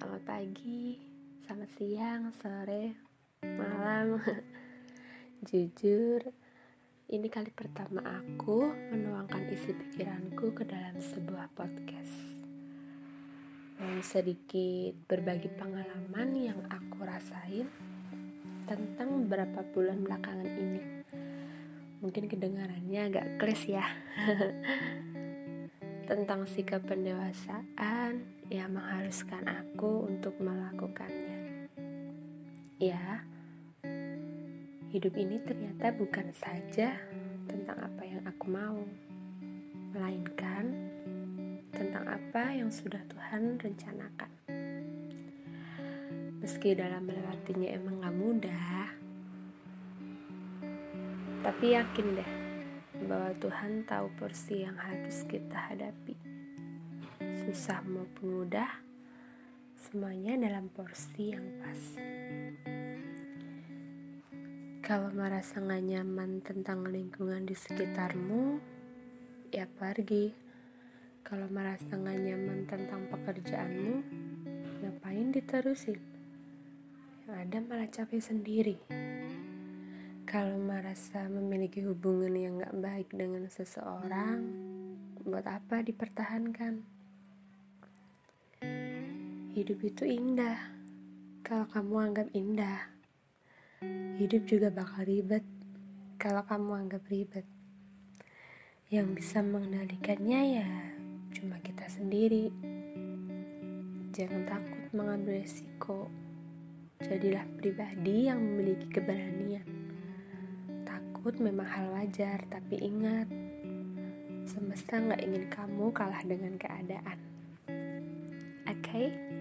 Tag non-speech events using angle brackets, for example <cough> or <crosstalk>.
Selamat pagi, selamat siang, sore, malam. <laughs> Jujur, ini kali pertama aku menuangkan isi pikiranku ke dalam sebuah podcast. Mau sedikit berbagi pengalaman yang aku rasain tentang beberapa bulan belakangan ini. Mungkin kedengarannya agak kles ya. <laughs> tentang sikap pendewasaan mengharuskan aku untuk melakukannya. Ya, hidup ini ternyata bukan saja tentang apa yang aku mau, melainkan tentang apa yang sudah Tuhan rencanakan. Meski dalam melewatinya emang gak mudah, tapi yakin deh bahwa Tuhan tahu porsi yang harus kita hadapi. Susah maupun mudah, semuanya dalam porsi yang pas. Kalau merasa gak nyaman tentang lingkungan di sekitarmu, ya pergi. Kalau merasa gak nyaman tentang pekerjaanmu, ngapain diterusin? Ada malah capek sendiri. Kalau merasa memiliki hubungan yang gak baik dengan seseorang, buat apa dipertahankan? Hidup itu indah. Kalau kamu anggap indah, hidup juga bakal ribet. Kalau kamu anggap ribet, yang bisa mengendalikannya ya cuma kita sendiri. Jangan takut mengambil resiko. Jadilah pribadi yang memiliki keberanian. Takut memang hal wajar, tapi ingat, semesta nggak ingin kamu kalah dengan keadaan. Oke? Okay?